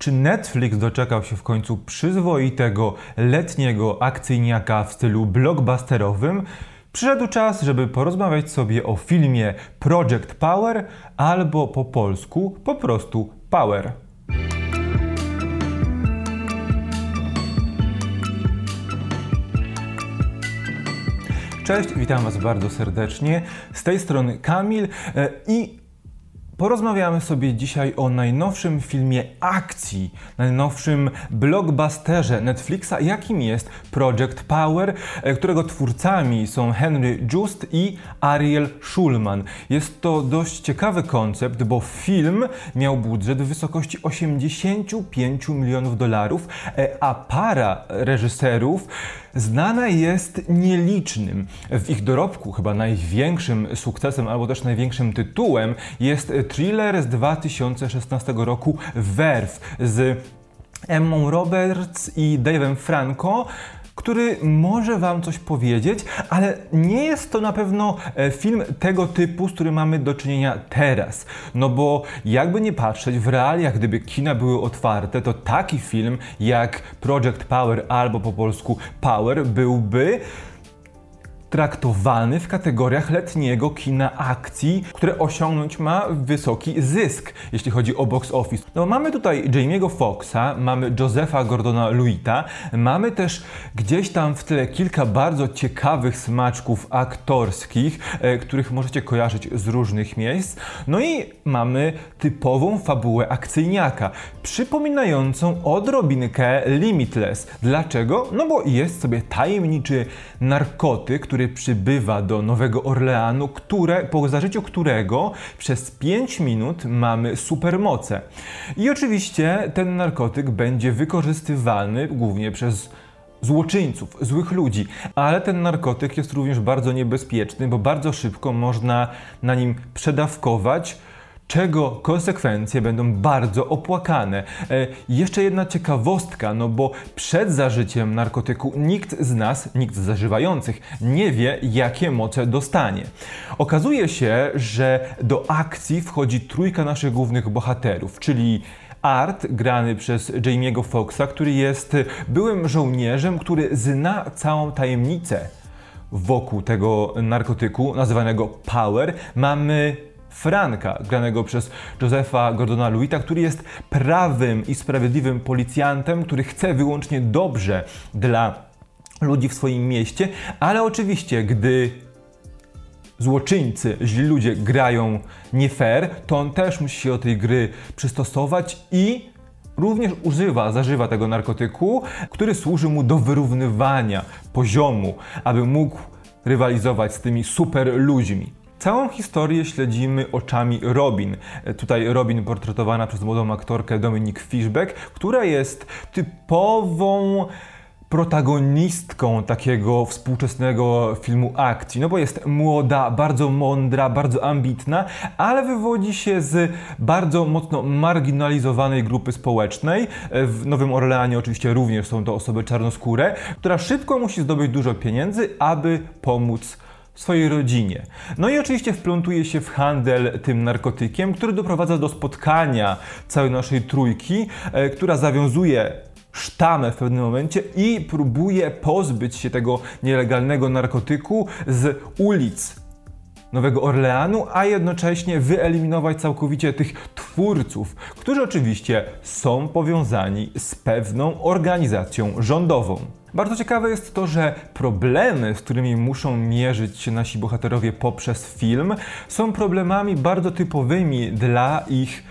Czy Netflix doczekał się w końcu przyzwoitego letniego akcyjniaka w stylu blockbusterowym? Przyszedł czas, żeby porozmawiać sobie o filmie Project Power albo po polsku po prostu Power. Cześć, witam Was bardzo serdecznie. Z tej strony Kamil e, i Porozmawiamy sobie dzisiaj o najnowszym filmie akcji, najnowszym blockbusterze Netflixa, jakim jest Project Power, e, którego twórcami są Henry Just i Ariel Schulman. Jest to dość ciekawy koncept, bo film miał budżet w wysokości 85 milionów dolarów, e, a para reżyserów znana jest nielicznym. W ich dorobku chyba największym sukcesem albo też największym tytułem jest thriller z 2016 roku Werf z Emmą Roberts i Dave'em Franco który może Wam coś powiedzieć, ale nie jest to na pewno e, film tego typu, z którym mamy do czynienia teraz. No bo jakby nie patrzeć, w realiach, gdyby kina były otwarte, to taki film jak Project Power albo po polsku Power byłby traktowany w kategoriach letniego kina akcji, które osiągnąć ma wysoki zysk, jeśli chodzi o box office. No mamy tutaj Jamie'ego Foxa, mamy Josepha Gordona Luita, mamy też gdzieś tam w tle kilka bardzo ciekawych smaczków aktorskich, e, których możecie kojarzyć z różnych miejsc. No i mamy typową fabułę akcyjniaka, przypominającą odrobinkę Limitless. Dlaczego? No bo jest sobie tajemniczy narkotyk, który który przybywa do Nowego Orleanu, które, po zażyciu którego przez 5 minut mamy supermoce. I oczywiście ten narkotyk będzie wykorzystywany głównie przez złoczyńców, złych ludzi, ale ten narkotyk jest również bardzo niebezpieczny, bo bardzo szybko można na nim przedawkować czego konsekwencje będą bardzo opłakane. E, jeszcze jedna ciekawostka, no bo przed zażyciem narkotyku nikt z nas, nikt z zażywających nie wie, jakie moce dostanie. Okazuje się, że do akcji wchodzi trójka naszych głównych bohaterów, czyli Art, grany przez Jamie'ego Foxa, który jest byłym żołnierzem, który zna całą tajemnicę wokół tego narkotyku, nazywanego Power. Mamy Franka, granego przez Josepha Gordona Luita, który jest prawym i sprawiedliwym policjantem, który chce wyłącznie dobrze dla ludzi w swoim mieście, ale oczywiście, gdy złoczyńcy, źli ludzie grają nie fair, to on też musi się do tej gry przystosować i również używa, zażywa tego narkotyku, który służy mu do wyrównywania poziomu, aby mógł rywalizować z tymi super ludźmi. Całą historię śledzimy oczami Robin. Tutaj Robin portretowana przez młodą aktorkę Dominique Fishback, która jest typową protagonistką takiego współczesnego filmu akcji, no bo jest młoda, bardzo mądra, bardzo ambitna, ale wywodzi się z bardzo mocno marginalizowanej grupy społecznej. W Nowym Orleanie oczywiście również są to osoby czarnoskóre, która szybko musi zdobyć dużo pieniędzy, aby pomóc swojej rodzinie. No i oczywiście wplątuje się w handel tym narkotykiem, który doprowadza do spotkania całej naszej trójki, e, która zawiązuje sztamę w pewnym momencie i próbuje pozbyć się tego nielegalnego narkotyku z ulic Nowego Orleanu, a jednocześnie wyeliminować całkowicie tych twórców, którzy oczywiście są powiązani z pewną organizacją rządową. Bardzo ciekawe jest to, że problemy, z którymi muszą mierzyć się nasi bohaterowie poprzez film, są problemami bardzo typowymi dla ich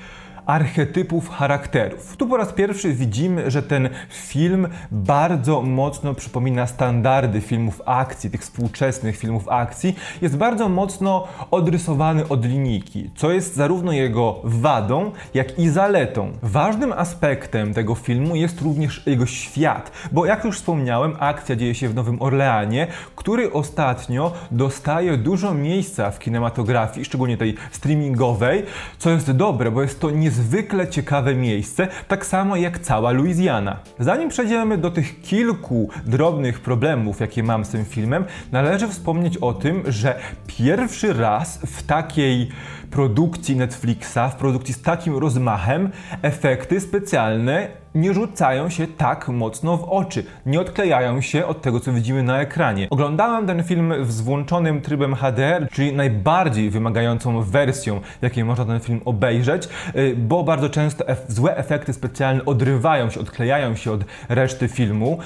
archetypów charakterów. Tu po raz pierwszy widzimy, że ten film bardzo mocno przypomina standardy filmów akcji, tych współczesnych filmów akcji. Jest bardzo mocno odrysowany od linijki, co jest zarówno jego wadą, jak i zaletą. Ważnym aspektem tego filmu jest również jego świat, bo jak już wspomniałem, akcja dzieje się w Nowym Orleanie, który ostatnio dostaje dużo miejsca w kinematografii, szczególnie tej streamingowej, co jest dobre, bo jest to niezwykle niezwykle ciekawe miejsce, tak samo jak cała Louisiana. Zanim przejdziemy do tych kilku drobnych problemów, jakie mam z tym filmem, należy wspomnieć o tym, że pierwszy raz w takiej produkcji Netflixa, w produkcji z takim rozmachem, efekty specjalne nie rzucają się tak mocno w oczy, nie odklejają się od tego, co widzimy na ekranie. Oglądałem ten film z włączonym trybem HDR, czyli najbardziej wymagającą wersją, jakiej można ten film obejrzeć, y, bo bardzo często złe efekty specjalne odrywają się, odklejają się od reszty filmu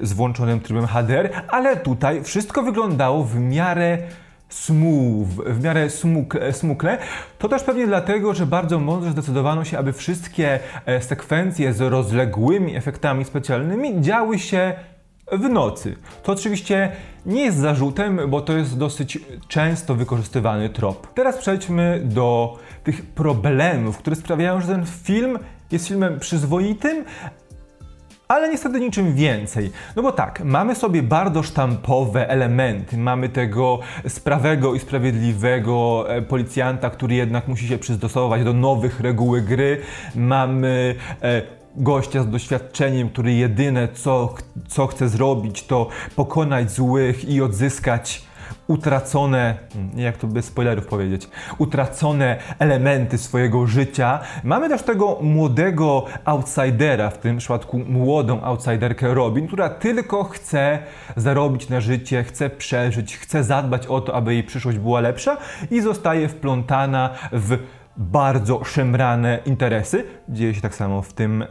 y, z włączonym trybem HDR, ale tutaj wszystko wyglądało w miarę smooth, w miarę smukle, smukle. To też pewnie dlatego, że bardzo mądrze zdecydowano się, aby wszystkie e, sekwencje z rozległymi efektami specjalnymi działy się w nocy. To oczywiście nie jest zarzutem, bo to jest dosyć często wykorzystywany trop. Teraz przejdźmy do tych problemów, które sprawiają, że ten film jest filmem przyzwoitym, ale niestety niczym więcej. No bo tak, mamy sobie bardzo sztampowe elementy. Mamy tego sprawego i sprawiedliwego e, policjanta, który jednak musi się przystosować do nowych reguły gry. Mamy e, gościa z doświadczeniem, który jedyne co, co chce zrobić, to pokonać złych i odzyskać utracone, jak to bez spoilerów powiedzieć, utracone elementy swojego życia. Mamy też tego młodego outsidera, w tym przypadku młodą outsiderkę Robin, która tylko chce zarobić na życie, chce przeżyć, chce zadbać o to, aby jej przyszłość była lepsza i zostaje wplątana w bardzo szemrane interesy. Dzieje się tak samo w tym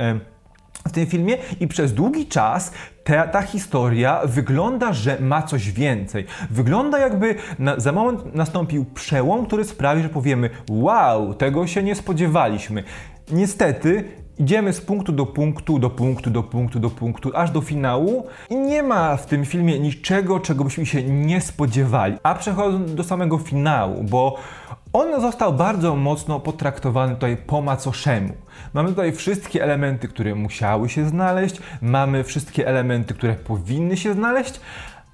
w tym filmie i przez długi czas ta, ta historia wygląda, że ma coś więcej. Wygląda jakby na, za moment nastąpił przełom, który sprawi, że powiemy wow, tego się nie spodziewaliśmy. Niestety idziemy z punktu do punktu, do punktu, do punktu, do punktu, aż do finału i nie ma w tym filmie niczego, czego byśmy się nie spodziewali. A przechodząc do samego finału, bo on został bardzo mocno potraktowany tutaj po macoszemu. Mamy tutaj wszystkie elementy, które musiały się znaleźć, mamy wszystkie elementy, które powinny się znaleźć,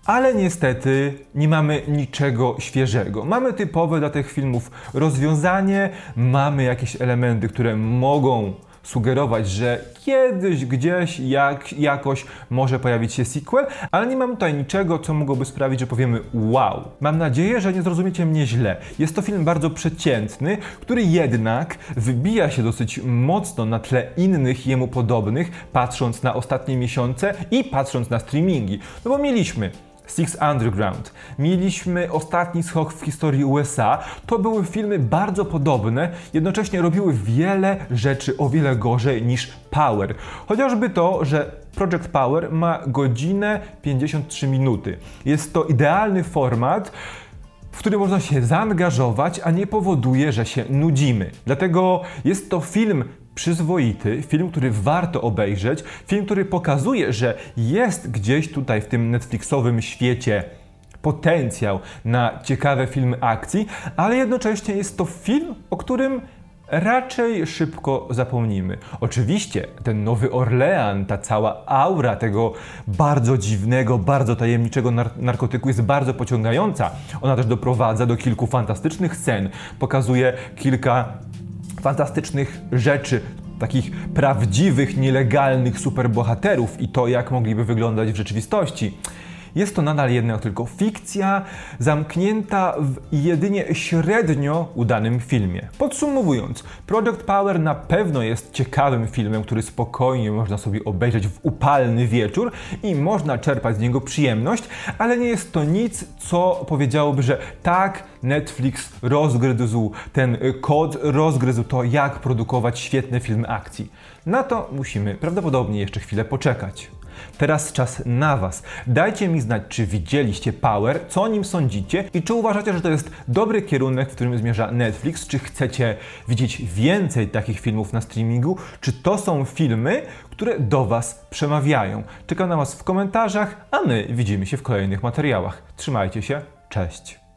ale niestety nie mamy niczego świeżego. Mamy typowe dla tych filmów rozwiązanie, mamy jakieś elementy, które mogą sugerować, że kiedyś, gdzieś, jak, jakoś może pojawić się sequel, ale nie mam tutaj niczego, co mogłoby sprawić, że powiemy wow. Mam nadzieję, że nie zrozumiecie mnie źle. Jest to film bardzo przeciętny, który jednak wybija się dosyć mocno na tle innych jemu podobnych, patrząc na ostatnie miesiące i patrząc na streamingi. No bo mieliśmy Six Underground. Mieliśmy ostatni skok w historii USA. To były filmy bardzo podobne, jednocześnie robiły wiele rzeczy o wiele gorzej niż Power. Chociażby to, że Project Power ma godzinę 53 minuty. Jest to idealny format, w który można się zaangażować, a nie powoduje, że się nudzimy. Dlatego jest to film przyzwoity, film, który warto obejrzeć, film, który pokazuje, że jest gdzieś tutaj w tym Netflixowym świecie potencjał na ciekawe filmy akcji, ale jednocześnie jest to film, o którym raczej szybko zapomnimy. Oczywiście ten Nowy Orlean, ta cała aura tego bardzo dziwnego, bardzo tajemniczego nar narkotyku jest bardzo pociągająca. Ona też doprowadza do kilku fantastycznych scen, pokazuje kilka fantastycznych rzeczy, takich prawdziwych, nielegalnych superbohaterów i to, jak mogliby wyglądać w rzeczywistości. Jest to nadal jednak tylko fikcja, zamknięta w jedynie średnio udanym filmie. Podsumowując, Project Power na pewno jest ciekawym filmem, który spokojnie można sobie obejrzeć w upalny wieczór i można czerpać z niego przyjemność, ale nie jest to nic, co powiedziałoby, że tak, Netflix rozgryzł ten kod, rozgryzł to, jak produkować świetne filmy akcji. Na to musimy prawdopodobnie jeszcze chwilę poczekać. Teraz czas na Was. Dajcie mi znać, czy widzieliście Power, co o nim sądzicie i czy uważacie, że to jest dobry kierunek, w którym zmierza Netflix, czy chcecie widzieć więcej takich filmów na streamingu, czy to są filmy, które do Was przemawiają. Czekam na Was w komentarzach, a my widzimy się w kolejnych materiałach. Trzymajcie się, cześć!